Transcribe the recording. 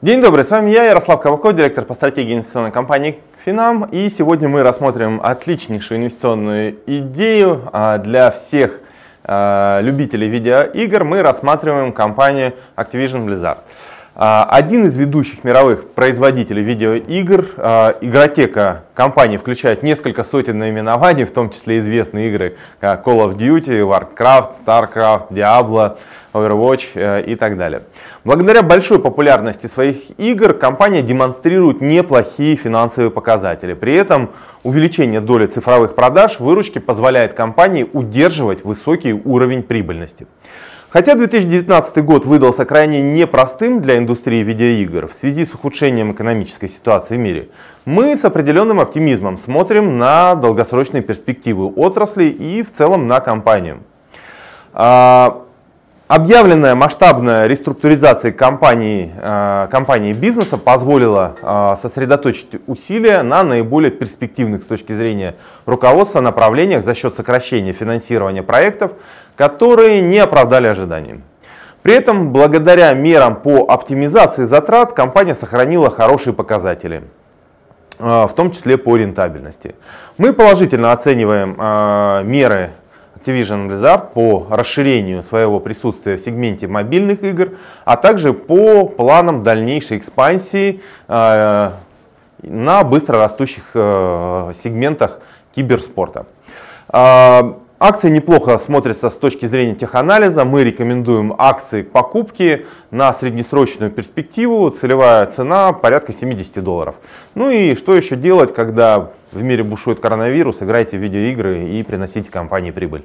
День добрый, с вами я, Ярослав Каваков, директор по стратегии инвестиционной компании Финам. И сегодня мы рассмотрим отличнейшую инвестиционную идею а, для всех а, любителей видеоигр. Мы рассматриваем компанию Activision Blizzard. А, один из ведущих мировых производителей видеоигр, игротека компании включает несколько сотен наименований, в том числе известные игры как Call of Duty, Warcraft, Starcraft, Diablo, Overwatch э, и так далее. Благодаря большой популярности своих игр компания демонстрирует неплохие финансовые показатели. При этом увеличение доли цифровых продаж выручки позволяет компании удерживать высокий уровень прибыльности. Хотя 2019 год выдался крайне непростым для индустрии видеоигр в связи с ухудшением экономической ситуации в мире, мы с определенным оптимизмом смотрим на долгосрочные перспективы отрасли и в целом на компанию. Объявленная масштабная реструктуризация компании, э, компании бизнеса позволила э, сосредоточить усилия на наиболее перспективных с точки зрения руководства направлениях за счет сокращения финансирования проектов, которые не оправдали ожиданий. При этом, благодаря мерам по оптимизации затрат, компания сохранила хорошие показатели, э, в том числе по рентабельности. Мы положительно оцениваем меры Activision Blizzard по расширению своего присутствия в сегменте мобильных игр, а также по планам дальнейшей экспансии э, на быстро растущих э, сегментах киберспорта. Э, акции неплохо смотрятся с точки зрения теханализа. Мы рекомендуем акции покупки на среднесрочную перспективу. Целевая цена порядка 70 долларов. Ну и что еще делать, когда в мире бушует коронавирус? Играйте в видеоигры и приносите компании прибыль.